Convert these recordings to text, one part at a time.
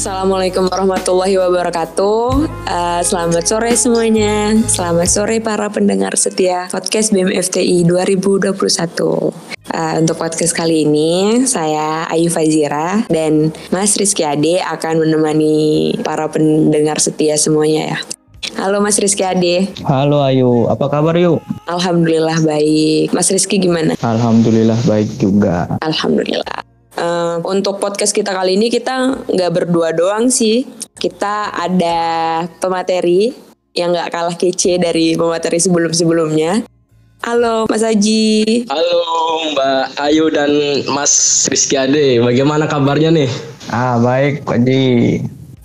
Assalamualaikum warahmatullahi wabarakatuh. Uh, selamat sore semuanya. Selamat sore para pendengar setia podcast BEM FTI 2021. Uh, untuk podcast kali ini saya Ayu Fazira dan Mas Rizky Ade akan menemani para pendengar setia semuanya ya. Halo Mas Rizky Ade. Halo Ayu, apa kabar yuk? Alhamdulillah baik. Mas Rizky gimana? Alhamdulillah baik juga. Alhamdulillah. Uh, untuk podcast kita kali ini kita nggak berdua doang sih. Kita ada pemateri yang nggak kalah kece dari pemateri sebelum-sebelumnya. Halo Mas Aji. Halo Mbak Ayu dan Mas Rizky Ade. Bagaimana kabarnya nih? Ah baik Pak.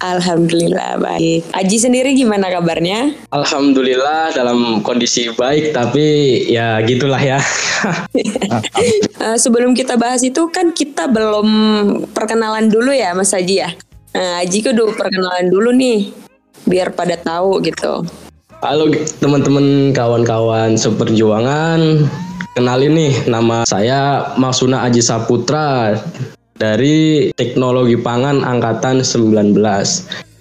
Alhamdulillah baik. Aji sendiri gimana kabarnya? Alhamdulillah dalam kondisi baik tapi ya gitulah ya. uh, sebelum kita bahas itu kan kita belum perkenalan dulu ya Mas Aji ya. Nah, Aji kudu perkenalan dulu nih biar pada tahu gitu. Halo teman-teman kawan-kawan seperjuangan. Kenalin nih nama saya Masuna Aji Saputra dari Teknologi Pangan Angkatan 19.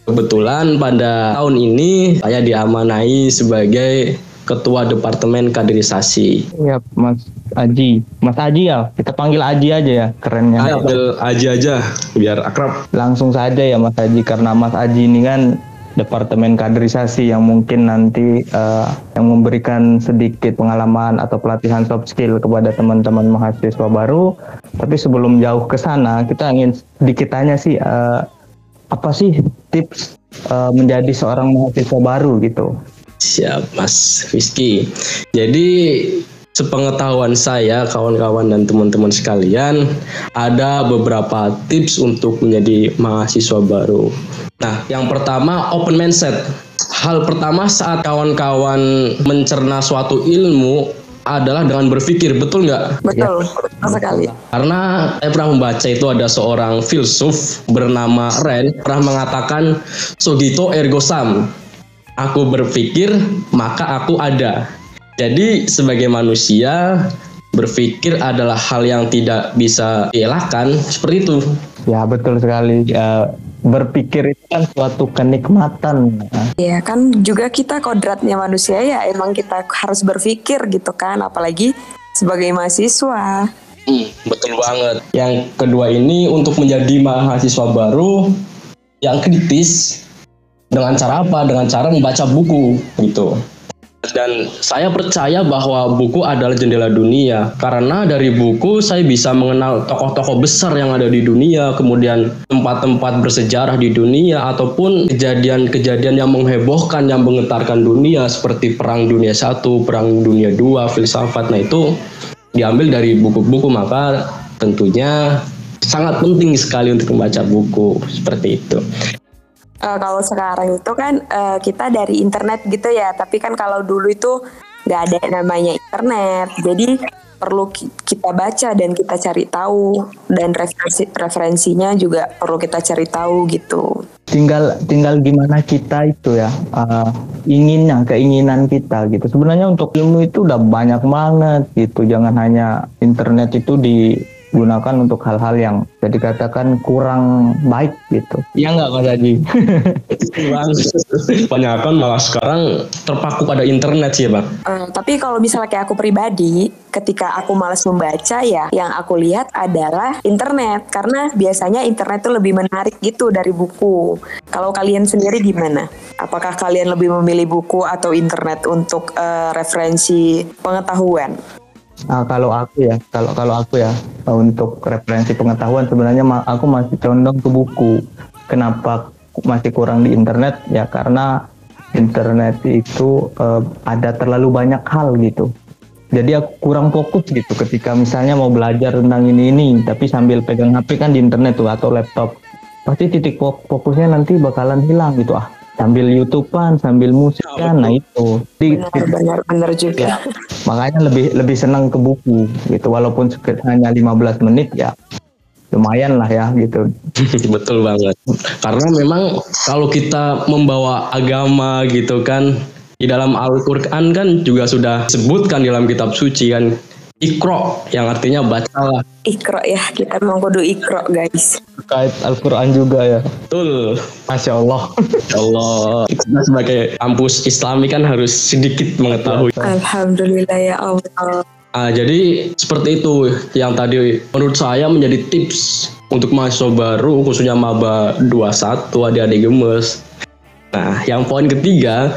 Kebetulan pada tahun ini saya diamanai sebagai Ketua Departemen Kaderisasi. Iya, Mas Aji. Mas Aji ya, kita panggil Aji aja ya, kerennya. Ayo, panggil Aji aja, biar akrab. Langsung saja ya Mas Aji, karena Mas Aji ini kan departemen kaderisasi yang mungkin nanti uh, yang memberikan sedikit pengalaman atau pelatihan soft skill kepada teman-teman mahasiswa baru. Tapi sebelum jauh ke sana, kita ingin sedikit tanya sih uh, apa sih tips uh, menjadi seorang mahasiswa baru gitu? Siap, Mas Rizky. Jadi sepengetahuan saya, kawan-kawan dan teman-teman sekalian, ada beberapa tips untuk menjadi mahasiswa baru. Nah, yang pertama open mindset. Hal pertama saat kawan-kawan mencerna suatu ilmu adalah dengan berpikir, betul nggak? Betul, ya. sekali. Karena saya pernah membaca itu ada seorang filsuf bernama Ren pernah mengatakan Sogito ergo sum. Aku berpikir, maka aku ada. Jadi sebagai manusia berpikir adalah hal yang tidak bisa dielakkan seperti itu. Ya betul sekali. Uh, berpikir itu kan suatu kenikmatan. Iya kan juga kita kodratnya manusia ya emang kita harus berpikir gitu kan apalagi sebagai mahasiswa. Hmm, betul banget. Yang kedua ini untuk menjadi mahasiswa baru yang kritis dengan cara apa? Dengan cara membaca buku gitu. Dan saya percaya bahwa buku adalah jendela dunia karena dari buku saya bisa mengenal tokoh-tokoh besar yang ada di dunia, kemudian tempat-tempat bersejarah di dunia ataupun kejadian-kejadian yang menghebohkan yang menggetarkan dunia seperti perang dunia satu, perang dunia dua, filsafat. Nah itu diambil dari buku-buku maka tentunya sangat penting sekali untuk membaca buku seperti itu uh, kalau sekarang itu kan uh, kita dari internet gitu ya. Tapi kan kalau dulu itu nggak ada namanya internet. Jadi perlu kita baca dan kita cari tahu. Dan referensi referensinya juga perlu kita cari tahu gitu. Tinggal tinggal gimana kita itu ya uh, inginnya keinginan kita gitu. Sebenarnya untuk ilmu itu udah banyak banget gitu. Jangan hanya internet itu di gunakan untuk hal-hal yang bisa dikatakan kurang baik gitu. Iya nggak Mas Haji? Kebanyakan malah sekarang terpaku pada internet sih Bang. Uh, tapi kalau misalnya kayak aku pribadi, ketika aku malas membaca ya, yang aku lihat adalah internet. Karena biasanya internet itu lebih menarik gitu dari buku. Kalau kalian sendiri gimana? Apakah kalian lebih memilih buku atau internet untuk uh, referensi pengetahuan? Nah, kalau aku ya, kalau kalau aku ya untuk referensi pengetahuan sebenarnya aku masih condong ke buku. Kenapa masih kurang di internet? Ya karena internet itu uh, ada terlalu banyak hal gitu. Jadi aku kurang fokus gitu ketika misalnya mau belajar tentang ini ini, tapi sambil pegang HP kan di internet tuh atau laptop, pasti titik fokusnya nanti bakalan hilang gitu ah sambil YouTubean sambil musik kan nah itu. Benar benar juga ya, makanya lebih lebih senang ke buku gitu. Walaupun hanya 15 menit ya lumayan lah ya gitu. Betul banget. Karena memang kalau kita membawa agama gitu kan di dalam Al-Quran kan juga sudah sebutkan dalam kitab suci kan ikro yang artinya bacalah. Ikro ya kita mau kudu ikro guys terkait Al-Quran juga ya. Betul. Masya Allah. Ya Allah. Kita sebagai kampus Islami kan harus sedikit mengetahui. Alhamdulillah ya Allah. Ah, jadi seperti itu yang tadi menurut saya menjadi tips untuk mahasiswa baru khususnya maba 21 adik-adik gemes. Nah, yang poin ketiga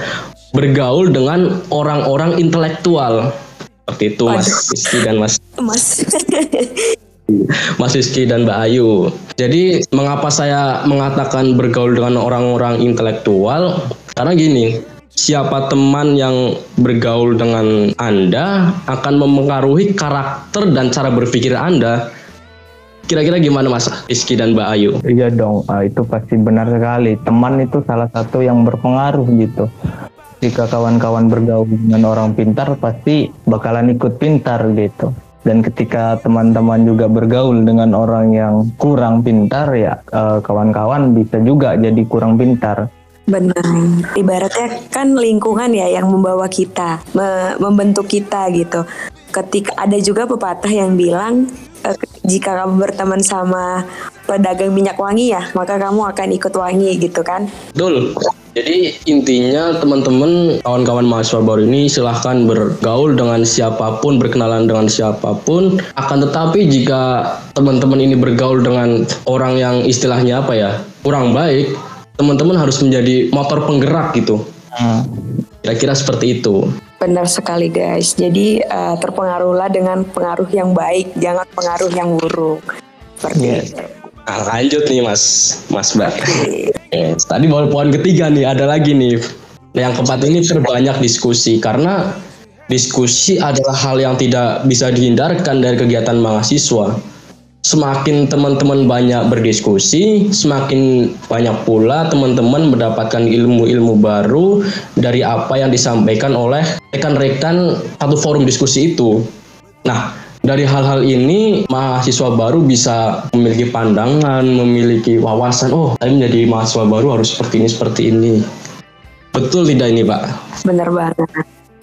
bergaul dengan orang-orang intelektual. Seperti itu Mas Rizky dan Mas Mas. Mas Rizky dan Mbak Ayu. Jadi mengapa saya mengatakan bergaul dengan orang-orang intelektual? Karena gini, siapa teman yang bergaul dengan Anda akan mempengaruhi karakter dan cara berpikir Anda. Kira-kira gimana Mas Rizky dan Mbak Ayu? Iya dong, ah, itu pasti benar sekali. Teman itu salah satu yang berpengaruh gitu. Jika kawan-kawan bergaul dengan orang pintar, pasti bakalan ikut pintar gitu. Dan ketika teman-teman juga bergaul dengan orang yang kurang pintar, ya eh, kawan-kawan bisa juga jadi kurang pintar. Benar. Ibaratnya kan lingkungan ya yang membawa kita, me- membentuk kita gitu. Ketika ada juga pepatah yang bilang jika kamu berteman sama pedagang minyak wangi ya, maka kamu akan ikut wangi gitu kan. Betul. Jadi intinya teman-teman kawan-kawan mahasiswa baru ini silahkan bergaul dengan siapa pun, berkenalan dengan siapa pun. Akan tetapi jika teman-teman ini bergaul dengan orang yang istilahnya apa ya kurang baik, teman-teman harus menjadi motor penggerak gitu. Hmm. Kira-kira seperti itu. Benar sekali guys. Jadi eh, terpengaruhlah dengan pengaruh yang baik, jangan pengaruh yang buruk. Seperti Yes. itu. Nah, lanjut nih Mas, Mas Mbak. Yes, tadi baru poin ketiga nih, ada lagi nih. Yang keempat ini terbanyak diskusi karena diskusi adalah hal yang tidak bisa dihindarkan dari kegiatan mahasiswa. Semakin teman-teman banyak berdiskusi, semakin banyak pula teman-teman mendapatkan ilmu-ilmu baru dari apa yang disampaikan oleh rekan-rekan satu forum diskusi itu. Nah, dari hal-hal ini mahasiswa baru bisa memiliki pandangan, memiliki wawasan. Oh, saya menjadi mahasiswa baru harus seperti ini, seperti ini. Betul tidak ini, Pak? Benar banget.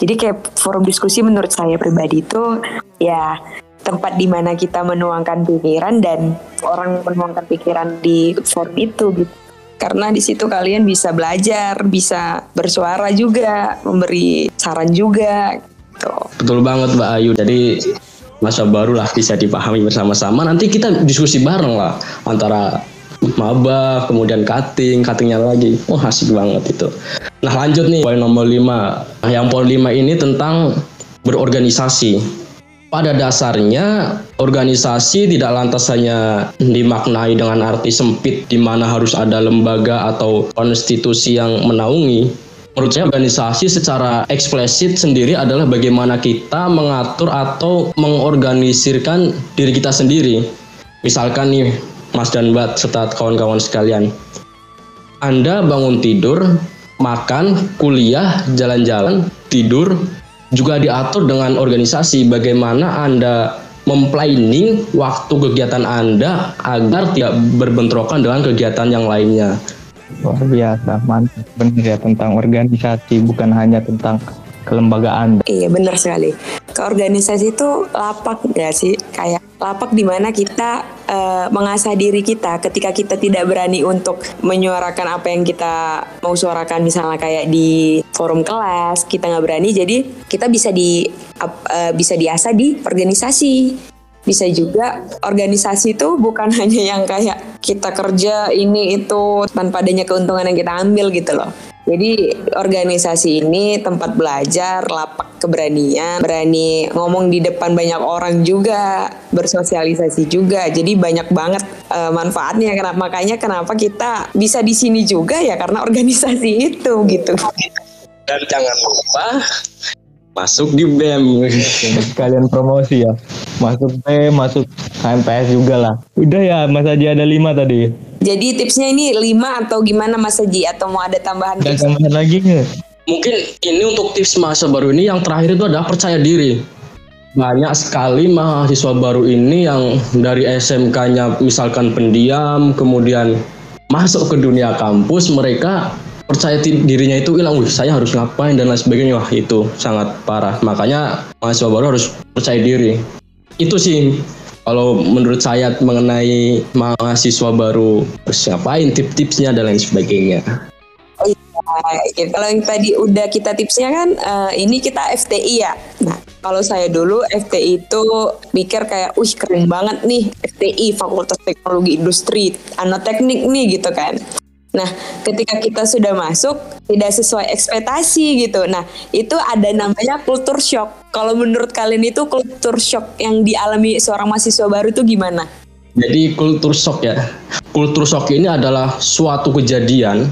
Jadi kayak forum diskusi menurut saya pribadi itu ya tempat di mana kita menuangkan pikiran dan orang menuangkan pikiran di forum itu gitu. Karena di situ kalian bisa belajar, bisa bersuara juga, memberi saran juga gitu. Betul banget, Mbak Ayu. Jadi masa baru lah bisa dipahami bersama-sama. Nanti kita diskusi bareng lah antara maba, kemudian cutting, cuttingnya lagi. Oh asik banget itu. Nah lanjut nih poin nomor 5. Nah, yang poin 5 ini tentang berorganisasi. Pada dasarnya organisasi tidak lantas hanya dimaknai dengan arti sempit di mana harus ada lembaga atau konstitusi yang menaungi. Menurut saya organisasi secara eksplisit sendiri adalah bagaimana kita mengatur atau mengorganisirkan diri kita sendiri. Misalkan nih Mas dan Mbak serta kawan-kawan sekalian. Anda bangun tidur, makan, kuliah, jalan-jalan, tidur, juga diatur dengan organisasi bagaimana Anda memplanning waktu kegiatan Anda agar tidak berbentrokan dengan kegiatan yang lainnya. Luar biasa, mantap. Benar ya tentang organisasi, bukan hanya tentang kelembagaan. Iya benar sekali. Ke organisasi itu lapak nggak sih? Kayak lapak di mana kita eh, mengasah diri kita ketika kita tidak berani untuk menyuarakan apa yang kita mau suarakan misalnya kayak di forum kelas kita nggak berani jadi kita bisa di eh, bisa diasah di organisasi bisa juga organisasi itu bukan hanya yang kayak kita kerja ini itu tanpa adanya keuntungan yang kita ambil gitu loh. Jadi organisasi ini tempat belajar, lapak keberanian, berani ngomong di depan banyak orang juga, bersosialisasi juga. Jadi banyak banget eh, manfaatnya. Kenapa makanya kenapa kita bisa di sini juga ya karena organisasi itu gitu. Dan jangan lupa masuk di BEM. Sekalian promosi ya. Masuk P, masuk HMPS juga lah. Udah ya, Mas Haji ada lima tadi. Jadi tipsnya ini 5 atau gimana Mas Haji atau mau ada tambahan Ada tambahan lagi nggak? Mungkin ini untuk tips mahasiswa baru ini yang terakhir itu adalah percaya diri. Banyak sekali mahasiswa baru ini yang dari SMK-nya misalkan pendiam, kemudian masuk ke dunia kampus, mereka percaya dirinya itu hilang, wih saya harus ngapain dan lain sebagainya. Wah itu sangat parah. Makanya mahasiswa baru harus percaya diri. Itu sih kalau menurut saya mengenai mahasiswa baru harus ngapain tip-tipsnya dan lain sebagainya Nah, kalau yang tadi udah kita tipsnya kan, uh, ini kita FTI ya. Nah, kalau saya dulu FTI itu mikir kayak, wih keren banget nih FTI Fakultas Teknologi Industri, anak teknik nih gitu kan. Nah, ketika kita sudah masuk tidak sesuai ekspektasi gitu. Nah, itu ada namanya kultur shock. Kalau menurut kalian itu kultur shock yang dialami seorang mahasiswa baru itu gimana? Jadi kultur shock ya. Kultur shock ini adalah suatu kejadian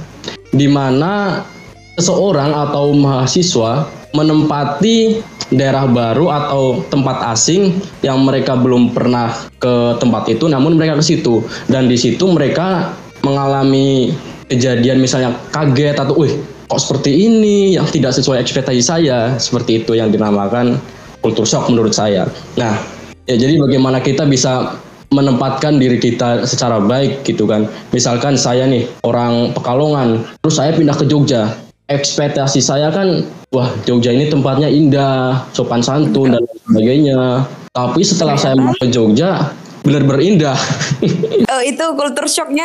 di mana seseorang atau mahasiswa menempati daerah baru atau tempat asing yang mereka belum pernah ke tempat itu namun mereka ke situ dan di situ mereka mengalami kejadian misalnya kaget atau wih kok seperti ini yang tidak sesuai ekspektasi saya seperti itu yang dinamakan kultur shock menurut saya nah ya jadi bagaimana kita bisa menempatkan diri kita secara baik gitu kan. Misalkan saya nih orang Pekalongan, terus saya pindah ke Jogja. Ekspektasi saya kan, wah Jogja ini tempatnya indah, sopan santun dan sebagainya. Tapi setelah saya mau ke Jogja, benar-benar indah. Oh itu kultur shocknya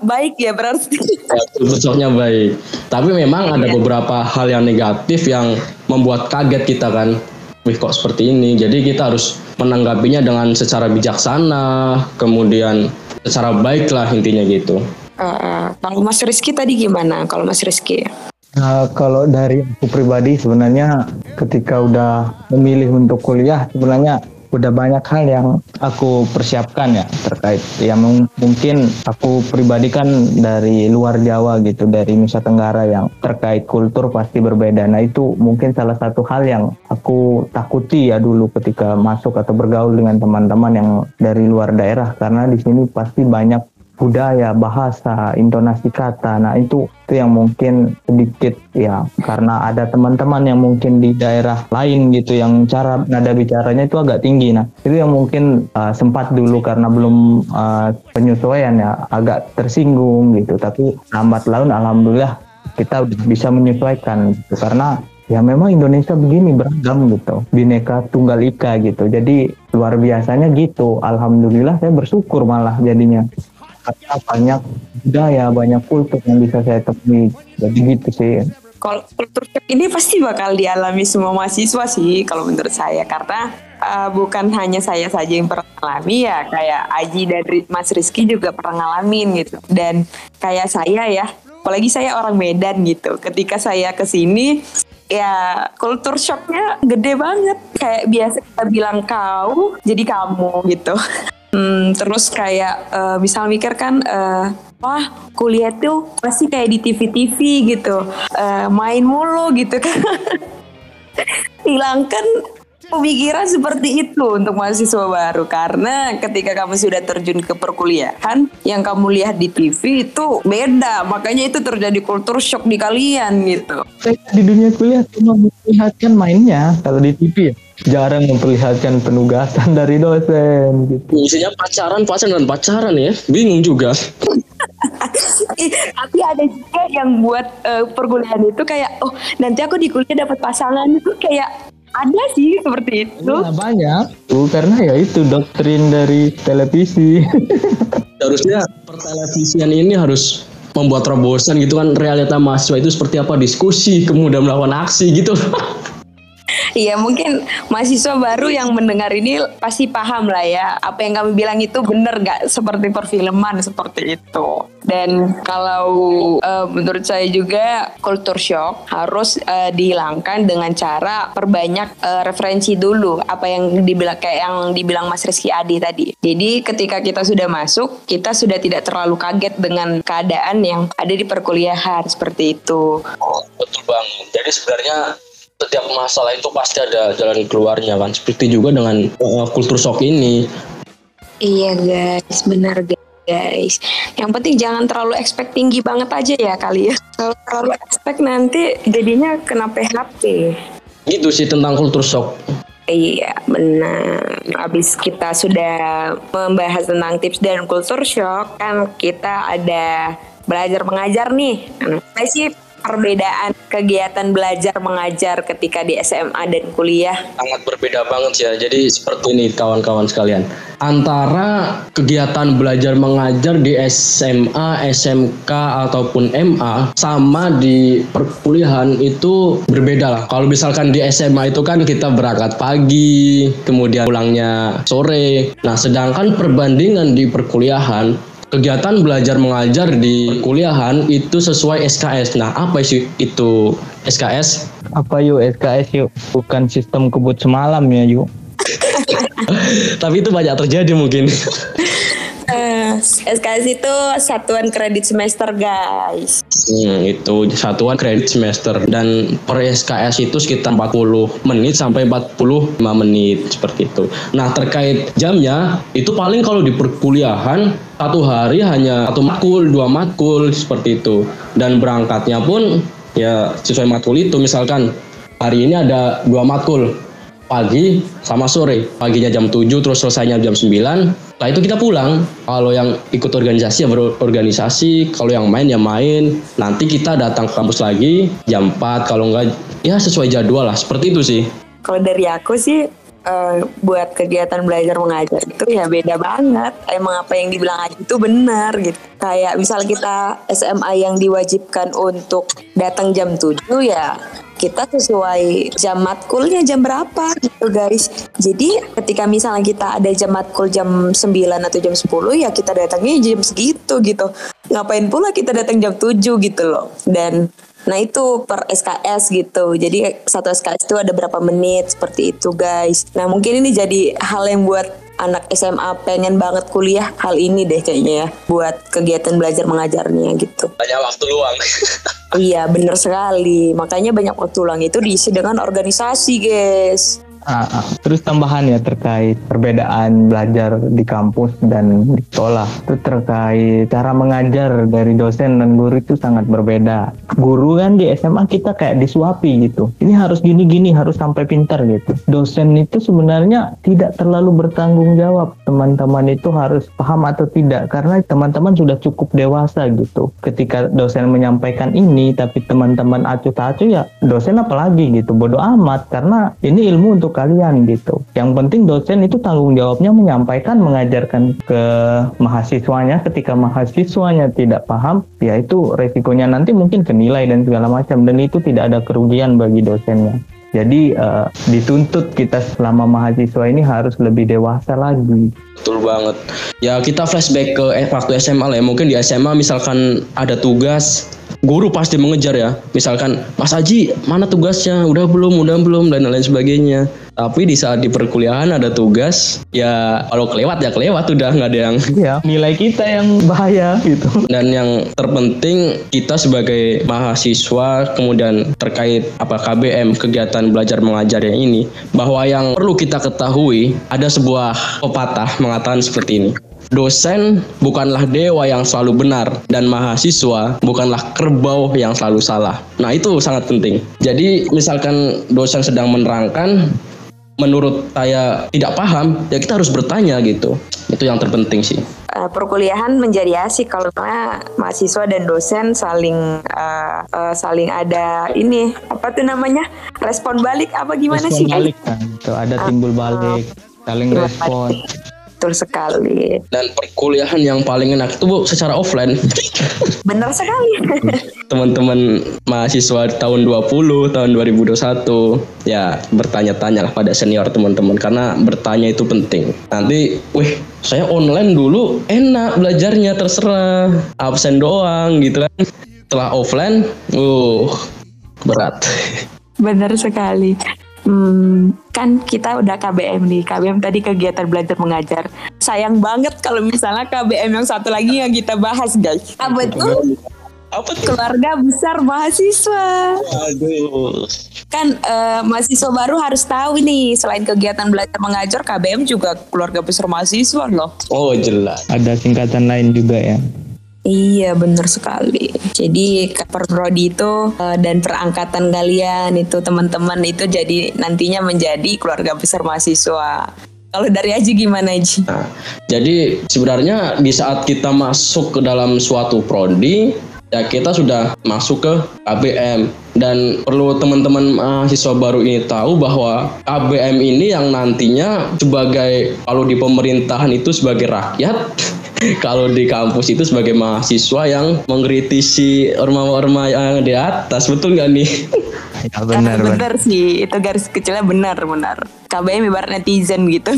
baik ya berarti. Ya, kultur shocknya baik. Tapi memang ada iya. beberapa hal yang negatif yang membuat kaget kita kan wih kok seperti ini. Jadi kita harus menanggapinya dengan secara bijaksana, kemudian secara baik lah intinya gitu. Uh, kalau Mas Rizky tadi gimana? Kalau Mas Rizky? Uh, kalau dari aku pribadi sebenarnya ketika udah memilih untuk kuliah sebenarnya udah banyak hal yang aku persiapkan ya terkait ya mungkin aku pribadi kan dari luar Jawa gitu dari Nusa Tenggara yang terkait kultur pasti berbeda nah itu mungkin salah satu hal yang aku takuti ya dulu ketika masuk atau bergaul dengan teman-teman yang dari luar daerah karena di sini pasti banyak budaya, bahasa, intonasi kata. Nah, itu itu yang mungkin sedikit ya karena ada teman-teman yang mungkin di daerah lain gitu yang cara nada bicaranya itu agak tinggi. Nah, itu yang mungkin uh, sempat dulu karena belum uh, penyesuaian ya agak tersinggung gitu. Tapi lambat laun alhamdulillah kita bisa menyesuaikan gitu. karena ya memang Indonesia begini beragam gitu bineka tunggal ika gitu jadi luar biasanya gitu alhamdulillah saya bersyukur malah jadinya karena banyak budaya, banyak kultur yang bisa saya temui. Jadi gitu sih. Kalau kultur shock ini pasti bakal dialami semua mahasiswa sih kalau menurut saya. Karena uh, bukan hanya saya saja yang pernah alami ya kayak Aji dan Mas Rizky juga pernah ngalamin gitu. Dan kayak saya ya apalagi saya orang Medan gitu. Ketika saya ke sini ya kultur shocknya gede banget. Kayak biasa kita bilang kau jadi kamu gitu Hmm, terus kayak uh, misal mikir kan uh, wah kuliah tuh pasti kayak di TV-TV gitu. Uh, main mulu gitu kan. Hilangkan pemikiran seperti itu untuk mahasiswa baru. Karena ketika kamu sudah terjun ke perkuliahan yang kamu lihat di TV itu beda. Makanya itu terjadi kultur shock di kalian gitu. Di dunia kuliah cuma melihatkan mainnya kalau di TV ya jarang memperlihatkan penugasan dari dosen gitu. Isinya pacaran, pacaran dan pacaran ya. Bingung juga. Tapi ada juga yang buat uh, perkuliahan itu kayak oh nanti aku di kuliah dapat pasangan itu kayak ada sih seperti itu. Ya, banyak. Tuh, karena ya itu doktrin dari televisi. Harusnya pertelevisian ini harus membuat terobosan gitu kan realita mahasiswa itu seperti apa diskusi kemudian melakukan aksi gitu Iya mungkin mahasiswa baru yang mendengar ini pasti paham lah ya apa yang kami bilang itu benar gak seperti perfilman seperti itu. Dan kalau uh, menurut saya juga culture shock harus uh, dihilangkan dengan cara perbanyak uh, referensi dulu apa yang dibilang kayak yang dibilang Mas Rizky Adi tadi. Jadi ketika kita sudah masuk kita sudah tidak terlalu kaget dengan keadaan yang ada di perkuliahan seperti itu. Oh, betul bang. Jadi sebenarnya setiap masalah itu pasti ada jalan keluarnya kan? Seperti juga dengan uh, kultur shock ini. Iya guys. Benar guys. Yang penting jangan terlalu expect tinggi banget aja ya kali ya. Kalau terlalu expect nanti jadinya kena PHP gitu sih tentang kultur shock. Iya, benar. Habis kita sudah membahas tentang tips dan kultur shock, kan kita ada belajar mengajar nih. Saya sih perbedaan kegiatan belajar mengajar ketika di SMA dan kuliah? Sangat berbeda banget ya. Jadi seperti ini kawan-kawan sekalian. Antara kegiatan belajar mengajar di SMA, SMK ataupun MA sama di perkuliahan itu berbeda lah. Kalau misalkan di SMA itu kan kita berangkat pagi, kemudian pulangnya sore. Nah, sedangkan perbandingan di perkuliahan kegiatan belajar mengajar di kuliahan itu sesuai SKS. Nah, apa sih itu SKS? Apa yuk SKS yuk? Bukan sistem kebut semalam ya yuk. Tapi itu banyak terjadi mungkin. SKS itu satuan kredit semester guys. Hmm, itu satuan kredit semester. Dan per SKS itu sekitar 40 menit sampai 45 menit seperti itu. Nah terkait jamnya itu paling kalau di perkuliahan satu hari hanya satu matkul, dua matkul seperti itu. Dan berangkatnya pun ya sesuai matkul itu. Misalkan hari ini ada dua matkul pagi sama sore. Paginya jam 7 terus selesainya jam 9. Nah itu kita pulang. Kalau yang ikut organisasi ya berorganisasi, kalau yang main ya main. Nanti kita datang ke kampus lagi jam 4 kalau enggak ya sesuai jadwal lah. Seperti itu sih. Kalau dari aku sih uh, buat kegiatan belajar mengajar itu ya beda banget. Emang apa yang dibilang aja itu benar gitu. Kayak misal kita SMA yang diwajibkan untuk datang jam 7 ya kita sesuai jam matkulnya jam berapa gitu guys. Jadi ketika misalnya kita ada jam matkul jam 9 atau jam 10 ya kita datangnya jam segitu gitu. Ngapain pula kita datang jam 7 gitu loh. Dan Nah itu per SKS gitu. Jadi satu SKS itu ada berapa menit seperti itu guys. Nah mungkin ini jadi hal yang buat anak SMA pengen banget kuliah hal ini deh kayaknya ya. Buat kegiatan belajar mengajarnya gitu. Banyak waktu luang. Iya bener sekali. Makanya banyak waktu luang itu diisi dengan organisasi guys. Ah, ah, terus tambahan ya terkait perbedaan belajar di kampus dan di sekolah itu terkait cara mengajar dari dosen dan guru itu sangat berbeda. Guru kan di SMA kita kayak disuapi gitu. Ini harus gini-gini harus sampai pintar gitu. Dosen itu sebenarnya tidak terlalu bertanggung jawab. Teman-teman itu harus paham atau tidak karena teman-teman sudah cukup dewasa gitu. Ketika dosen menyampaikan ini tapi teman-teman acuh-acuh ya dosen apalagi gitu. Bodoh amat karena ini ilmu untuk kalian gitu. Yang penting dosen itu tanggung jawabnya menyampaikan, mengajarkan ke mahasiswanya. Ketika mahasiswanya tidak paham, ya itu resikonya nanti mungkin kenilai dan segala macam. Dan itu tidak ada kerugian bagi dosennya. Jadi uh, dituntut kita selama mahasiswa ini harus lebih dewasa lagi. Betul banget. Ya kita flashback ke eh, waktu SMA lah ya. Mungkin di SMA misalkan ada tugas guru pasti mengejar ya. Misalkan, Mas Aji, mana tugasnya? Udah belum, udah belum, dan lain sebagainya. Tapi di saat di perkuliahan ada tugas, ya kalau kelewat ya kelewat udah nggak ada yang. Iya, nilai kita yang bahaya gitu. Dan yang terpenting kita sebagai mahasiswa kemudian terkait apa KBM kegiatan belajar mengajar yang ini, bahwa yang perlu kita ketahui ada sebuah pepatah mengatakan seperti ini dosen bukanlah dewa yang selalu benar dan mahasiswa bukanlah kerbau yang selalu salah. Nah, itu sangat penting. Jadi, misalkan dosen sedang menerangkan menurut saya tidak paham, ya kita harus bertanya gitu. Itu yang terpenting sih. Uh, perkuliahan menjadi asik kalau mahasiswa dan dosen saling uh, uh, saling ada ini apa tuh namanya respon balik apa gimana respon sih? Balik kan, tuh ada timbul balik, saling respon. Betul sekali. Dan perkuliahan yang paling enak itu Bu secara offline. Benar sekali. Teman-teman mahasiswa tahun 20, tahun 2021 ya bertanya-tanya lah pada senior teman-teman karena bertanya itu penting. Nanti, wih, saya online dulu enak belajarnya terserah absen doang gitu kan. Setelah offline, uh berat. Benar sekali. Hmm, kan kita udah KBM nih. KBM tadi kegiatan belajar mengajar. Sayang banget kalau misalnya KBM yang satu lagi yang kita bahas, guys. Apa tuh? Apa tuh? Keluarga besar mahasiswa. Aduh. Kan uh, mahasiswa baru harus tahu nih, selain kegiatan belajar mengajar, KBM juga keluarga besar mahasiswa loh. Oh, jelas. Ada singkatan lain juga ya. Iya benar sekali. Jadi prodi itu uh, dan perangkatan kalian itu teman-teman itu jadi nantinya menjadi keluarga besar mahasiswa. Kalau dari Aji gimana Aji? Nah, jadi sebenarnya di saat kita masuk ke dalam suatu prodi ya kita sudah masuk ke KBM dan perlu teman-teman mahasiswa baru ini tahu bahwa KBM ini yang nantinya sebagai kalau di pemerintahan itu sebagai rakyat kalau di kampus itu sebagai mahasiswa yang mengkritisi orma-orma yang di atas betul nggak nih Ya benar benar. sih, itu garis kecilnya benar benar. KBM ibarat netizen gitu.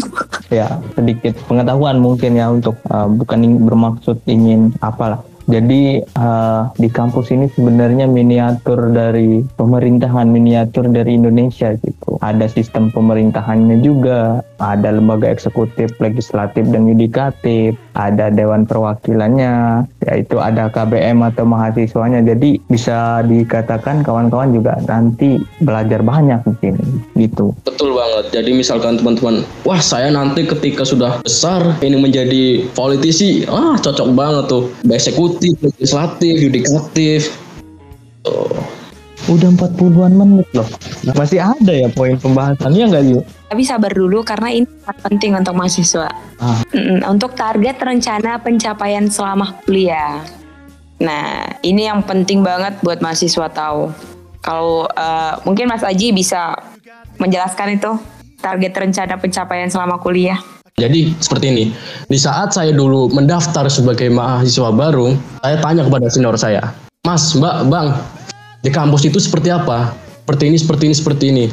Ya sedikit pengetahuan mungkin ya untuk uh, bukan ing- bermaksud ingin apalah. Jadi uh, di kampus ini sebenarnya miniatur dari pemerintahan, miniatur dari Indonesia gitu. Ada sistem pemerintahannya juga, ada lembaga eksekutif, legislatif dan yudikatif, ada dewan perwakilannya, yaitu ada KBM atau mahasiswanya. Jadi bisa dikatakan kawan-kawan juga nanti belajar banyak di sini gitu. Betul banget. Jadi misalkan teman-teman, wah saya nanti ketika sudah besar ini menjadi politisi, ah cocok banget tuh. Eksekutif, legislatif, yudikatif. Tuh. Udah 40-an menit loh. Masih ada ya poin pembahasannya nggak yuk? Tapi sabar dulu karena ini sangat penting untuk mahasiswa. Ah. Mm-mm, Untuk target rencana pencapaian selama kuliah. Nah, ini yang penting banget buat mahasiswa tahu. Kalau eh, mungkin Mas Aji bisa menjelaskan itu target rencana pencapaian selama kuliah. Jadi seperti ini, di saat saya dulu mendaftar sebagai mahasiswa baru, saya tanya kepada senior saya, Mas, Mbak, Bang, di kampus itu seperti apa? Seperti ini, seperti ini, seperti ini.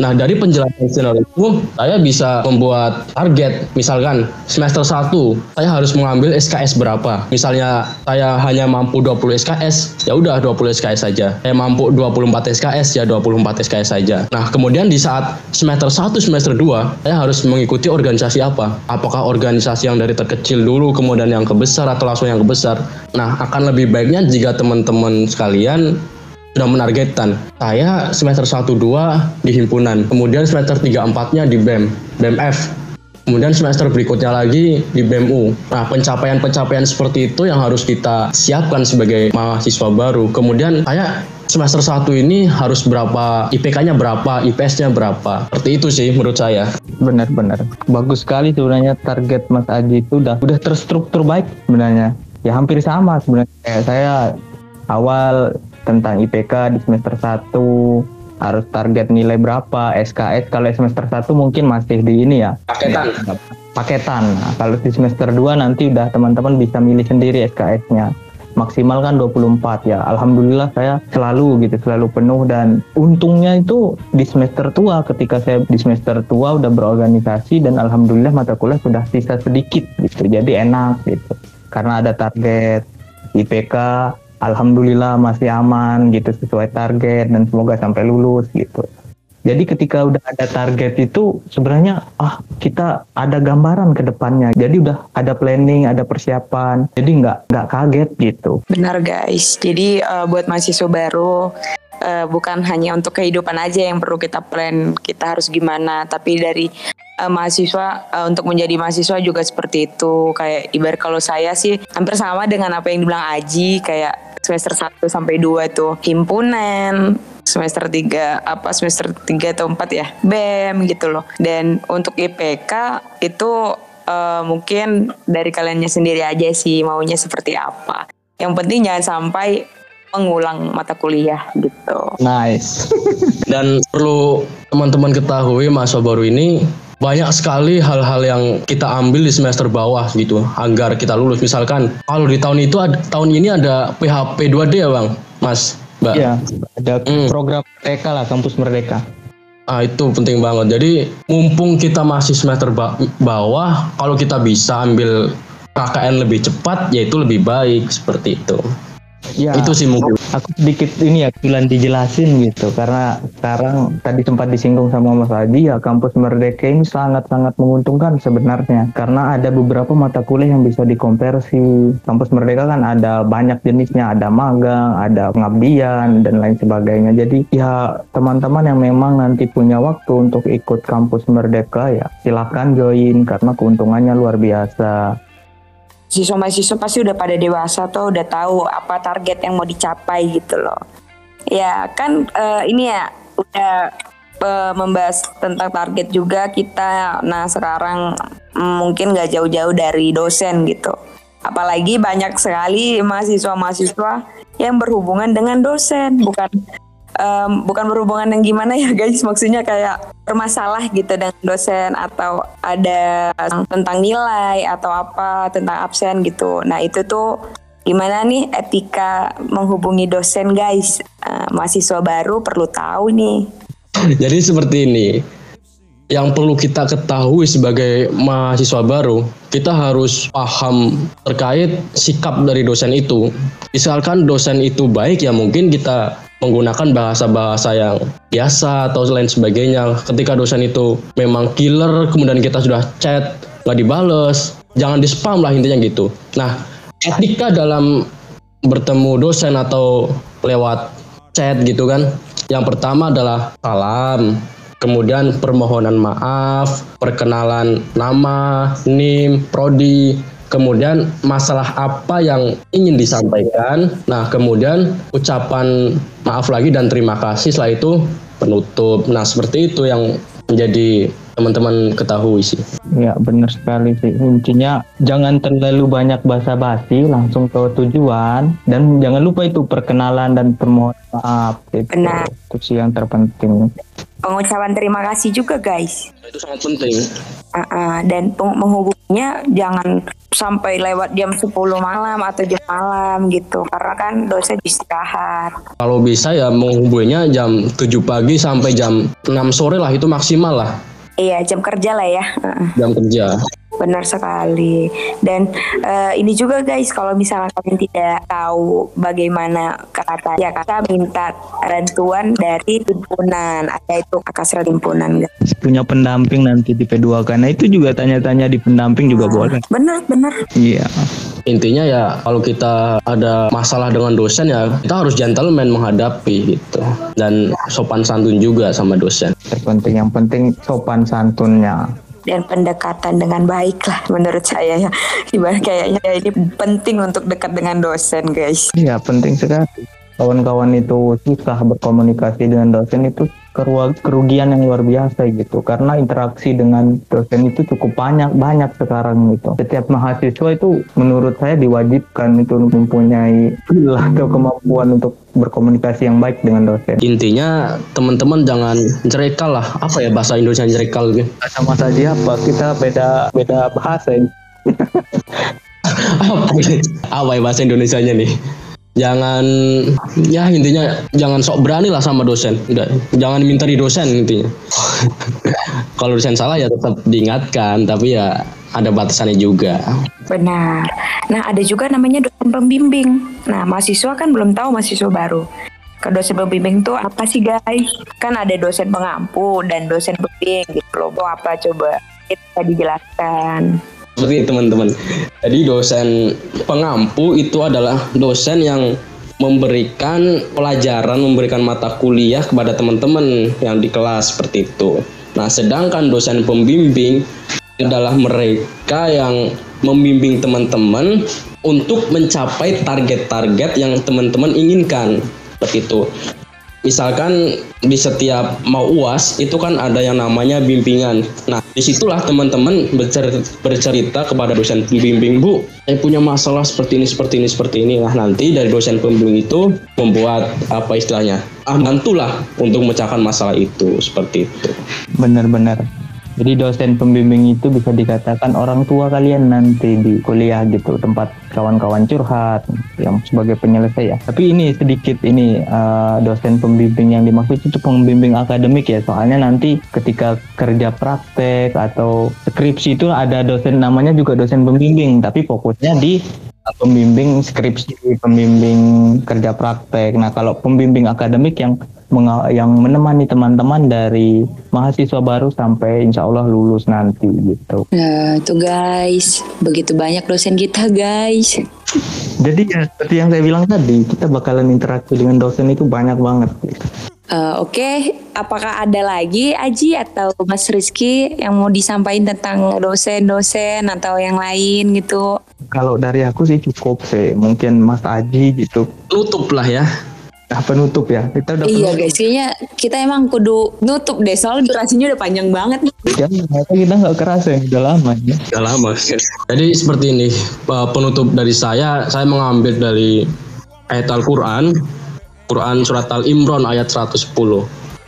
Nah, dari penjelasan senior itu, saya bisa membuat target. Misalkan, semester 1, saya harus mengambil SKS berapa. Misalnya, saya hanya mampu 20 SKS, ya udah 20 SKS saja. Saya mampu 24 SKS, ya 24 SKS saja. Nah, kemudian di saat semester 1, semester 2, saya harus mengikuti organisasi apa? Apakah organisasi yang dari terkecil dulu, kemudian yang kebesar, atau langsung yang kebesar? Nah, akan lebih baiknya jika teman-teman sekalian sudah menargetkan. Saya semester 1 2 di himpunan kemudian semester 3 4 nya di BEM BEMF kemudian semester berikutnya lagi di BEMU nah pencapaian-pencapaian seperti itu yang harus kita siapkan sebagai mahasiswa baru. Kemudian saya semester 1 ini harus berapa IPK-nya berapa IPS-nya berapa. Seperti itu sih menurut saya. Benar-benar. Bagus sekali sebenarnya target Mas Aji itu. Udah udah terstruktur baik sebenarnya. Ya hampir sama sebenarnya. Saya awal tentang IPK di semester 1 harus target nilai berapa SKS kalau semester 1 mungkin masih di ini ya paketan paketan. Nah, kalau di semester 2 nanti udah teman-teman bisa milih sendiri SKS-nya. Maksimal kan 24 ya. Alhamdulillah saya selalu gitu, selalu penuh dan untungnya itu di semester tua ketika saya di semester tua udah berorganisasi dan alhamdulillah mata kuliah sudah sisa sedikit gitu. Jadi enak gitu. Karena ada target IPK alhamdulillah masih aman gitu sesuai target dan semoga sampai lulus gitu. Jadi ketika udah ada target itu sebenarnya ah kita ada gambaran ke depannya. Jadi udah ada planning, ada persiapan. Jadi nggak nggak kaget gitu. Benar guys. Jadi eh, buat mahasiswa baru eh, bukan hanya untuk kehidupan aja yang perlu kita plan kita harus gimana, tapi dari eh, mahasiswa eh, untuk menjadi mahasiswa juga seperti itu. Kayak ibarat kalau saya sih hampir sama dengan apa yang dibilang Aji kayak semester 1 sampai 2 tuh himpunan semester 3 apa semester 3 atau 4 ya BEM gitu loh. Dan untuk IPK itu eh, mungkin dari kaliannya sendiri aja sih maunya seperti apa. Yang penting jangan sampai mengulang mata kuliah gitu. Nice. Dan perlu teman-teman ketahui mahasiswa baru ini banyak sekali hal-hal yang kita ambil di semester bawah gitu agar kita lulus. Misalkan kalau di tahun itu ada, tahun ini ada PHP 2D ya bang, Mas, Mbak. ya, ada Hmm. program Merdeka lah, kampus Merdeka. Ah itu penting banget. Jadi mumpung kita masih semester ba- bawah, kalau kita bisa ambil KKN lebih cepat, yaitu lebih baik seperti itu. Ya, Itu sih mungkin. Aku sedikit ini ya kebetulan dijelasin gitu. Karena sekarang tadi sempat disinggung sama Mas Adi ya kampus Merdeka ini sangat-sangat menguntungkan sebenarnya. Karena ada beberapa mata kuliah yang bisa dikonversi kampus Merdeka kan ada banyak jenisnya. Ada magang ada pengabdian dan lain sebagainya. Jadi ya teman-teman yang memang nanti punya waktu untuk ikut kampus Merdeka ya silakan join. Karena keuntungannya luar biasa Siswa-mahasiswa pasti udah pada dewasa tuh udah tahu apa target yang mau dicapai gitu loh. Ya kan eh, ini ya udah eh, membahas tentang target juga kita. Nah sekarang mm, mungkin nggak jauh-jauh dari dosen gitu. Apalagi banyak sekali mahasiswa-mahasiswa yang berhubungan dengan dosen, bukan um, bukan berhubungan yang gimana ya guys, maksudnya kayak bermasalah gitu dengan dosen atau ada tentang nilai atau apa tentang absen gitu. Nah itu tuh gimana nih etika menghubungi dosen guys, uh, mahasiswa baru perlu tahu nih. Jadi seperti ini, yang perlu kita ketahui sebagai mahasiswa baru, kita harus paham terkait sikap dari dosen itu. Misalkan dosen itu baik ya mungkin kita menggunakan bahasa-bahasa yang biasa atau lain sebagainya. Ketika dosen itu memang killer, kemudian kita sudah chat nggak dibales, jangan di spam lah intinya gitu. Nah, etika dalam bertemu dosen atau lewat chat gitu kan, yang pertama adalah salam, kemudian permohonan maaf, perkenalan nama, NIM, prodi, kemudian masalah apa yang ingin disampaikan. Nah, kemudian ucapan maaf lagi dan terima kasih setelah itu penutup. Nah, seperti itu yang menjadi teman-teman ketahui sih. Ya benar sekali sih. Intinya jangan terlalu banyak basa-basi, langsung ke tujuan dan jangan lupa itu perkenalan dan permohonan maaf. Benar. Itu sih yang terpenting pengucapan terima kasih juga guys. Itu sangat penting. Uh -uh, dan menghubunginya jangan sampai lewat jam 10 malam atau jam malam gitu karena kan dosen istirahat. Kalau bisa ya menghubunginya jam 7 pagi sampai jam 6 sore lah itu maksimal lah. Iya jam kerja lah ya. Uh -uh. Jam kerja. Benar sekali. Dan uh, ini juga guys, kalau misalnya kalian tidak tahu bagaimana kata ya kata minta bantuan dari himpunan. Ada itu kakak himpunan. Guys. Punya pendamping nanti di P2 karena itu juga tanya-tanya di pendamping juga nah, boleh. Benar, benar. Iya. Intinya ya kalau kita ada masalah dengan dosen ya kita harus gentleman menghadapi gitu dan sopan santun juga sama dosen. Terpenting yang penting sopan santunnya dan pendekatan dengan baik lah menurut saya ya. Ibarat kayaknya ini penting untuk dekat dengan dosen guys. Iya penting sekali. Kawan-kawan itu susah berkomunikasi dengan dosen itu kerugian yang luar biasa gitu. Karena interaksi dengan dosen itu cukup banyak banyak sekarang gitu. Setiap mahasiswa itu menurut saya diwajibkan itu mempunyai atau kemampuan untuk berkomunikasi yang baik dengan dosen. Intinya teman-teman jangan jerekal lah. Apa ya bahasa Indonesia jerekal gitu? Sama saja apa? Kita beda beda bahasa ini. Apa, apa ya bahasa Indonesia nya nih jangan ya intinya jangan sok berani lah sama dosen. Udah jangan minta di dosen intinya. Kalau dosen salah ya tetap diingatkan tapi ya ada batasannya juga. Benar. Nah ada juga namanya dosen pembimbing. Nah mahasiswa kan belum tahu mahasiswa baru. Ke dosen pembimbing tuh apa sih guys? Kan ada dosen pengampu dan dosen pembimbing gitu loh. Apa coba? Kita dijelaskan seperti teman-teman. Jadi dosen pengampu itu adalah dosen yang memberikan pelajaran, memberikan mata kuliah kepada teman-teman yang di kelas seperti itu. Nah, sedangkan dosen pembimbing adalah mereka yang membimbing teman-teman untuk mencapai target-target yang teman-teman inginkan. Seperti itu misalkan di setiap mau uas itu kan ada yang namanya bimbingan. Nah di situlah teman-teman bercerita, kepada dosen pembimbing bu, saya punya masalah seperti ini seperti ini seperti ini. Nah nanti dari dosen pembimbing itu membuat apa istilahnya, ah bantulah untuk memecahkan masalah itu seperti itu. Benar-benar jadi dosen pembimbing itu bisa dikatakan orang tua kalian nanti di kuliah gitu, tempat kawan-kawan curhat yang sebagai penyelesai ya. Tapi ini sedikit ini uh, dosen pembimbing yang dimaksud itu pembimbing akademik ya. Soalnya nanti ketika kerja praktek atau skripsi itu ada dosen namanya juga dosen pembimbing, tapi fokusnya di pembimbing skripsi, pembimbing kerja praktek. Nah, kalau pembimbing akademik yang yang menemani teman-teman dari mahasiswa baru sampai insya Allah lulus nanti gitu. Nah itu guys, begitu banyak dosen kita guys. Jadi ya seperti yang saya bilang tadi, kita bakalan interaksi dengan dosen itu banyak banget. Uh, Oke, okay. apakah ada lagi Aji atau Mas Rizky yang mau disampaikan tentang dosen-dosen atau yang lain gitu? Kalau dari aku sih cukup sih, mungkin Mas Aji gitu. Tutup lah ya nah, penutup ya. Kita udah iya guys. Kayaknya kita emang kudu nutup deh soal durasinya udah panjang banget nih. Ya kita nggak kerasa ya udah lama ya. Udah lama jadi seperti ini penutup dari saya saya mengambil dari ayat Al-Qur'an, Quran surat Al-Imran ayat 110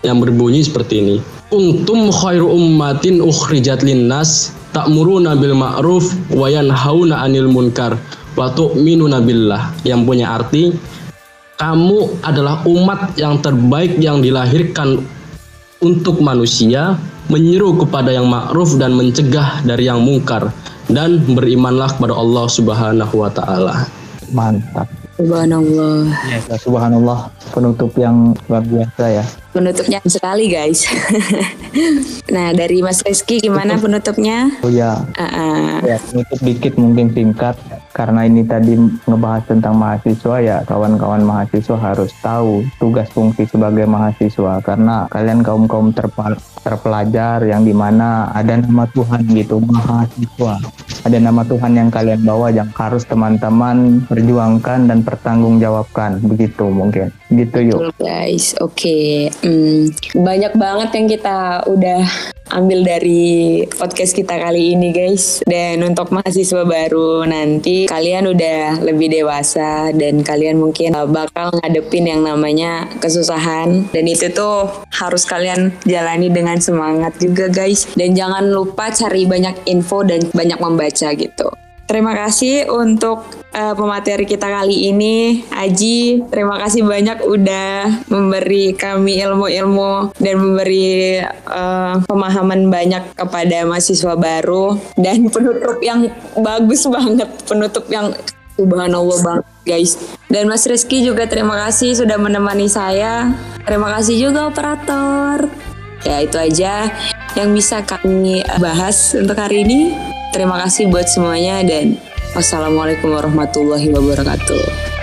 yang berbunyi seperti ini. Untum khairu ummatin ukhrijat linnas ta'muruna bil ma'ruf wa yanhauna 'anil munkar wa tu'minuna billah. Yang punya arti kamu adalah umat yang terbaik yang dilahirkan untuk manusia menyeru kepada yang ma'ruf dan mencegah dari yang mungkar dan berimanlah kepada Allah Subhanahu wa taala. Mantap. Subhanallah. Ya, subhanallah penutup yang luar biasa ya. Penutupnya sekali guys. nah dari Mas Rizky gimana penutupnya? Oh ya, Uh-uh. ya penutup dikit mungkin singkat karena ini tadi ngebahas tentang mahasiswa ya kawan-kawan mahasiswa harus tahu tugas fungsi sebagai mahasiswa karena kalian kaum kaum terpelajar yang di mana ada nama Tuhan gitu mahasiswa ada nama Tuhan yang kalian bawa yang harus teman-teman perjuangkan dan pertanggungjawabkan begitu mungkin gitu yuk guys. Oke. Hmm, banyak banget yang kita udah ambil dari podcast kita kali ini guys. Dan untuk mahasiswa baru nanti kalian udah lebih dewasa dan kalian mungkin uh, bakal ngadepin yang namanya kesusahan dan itu tuh harus kalian jalani dengan semangat juga guys. Dan jangan lupa cari banyak info dan banyak membaca gitu. Terima kasih untuk uh, pemateri kita kali ini, Aji. Terima kasih banyak udah memberi kami ilmu-ilmu dan memberi uh, pemahaman banyak kepada mahasiswa baru dan penutup yang bagus banget, penutup yang subhanallah banget guys. Dan Mas Rizky juga terima kasih sudah menemani saya. Terima kasih juga operator. Ya itu aja yang bisa kami bahas untuk hari ini. Terima kasih buat semuanya dan wassalamualaikum warahmatullahi wabarakatuh.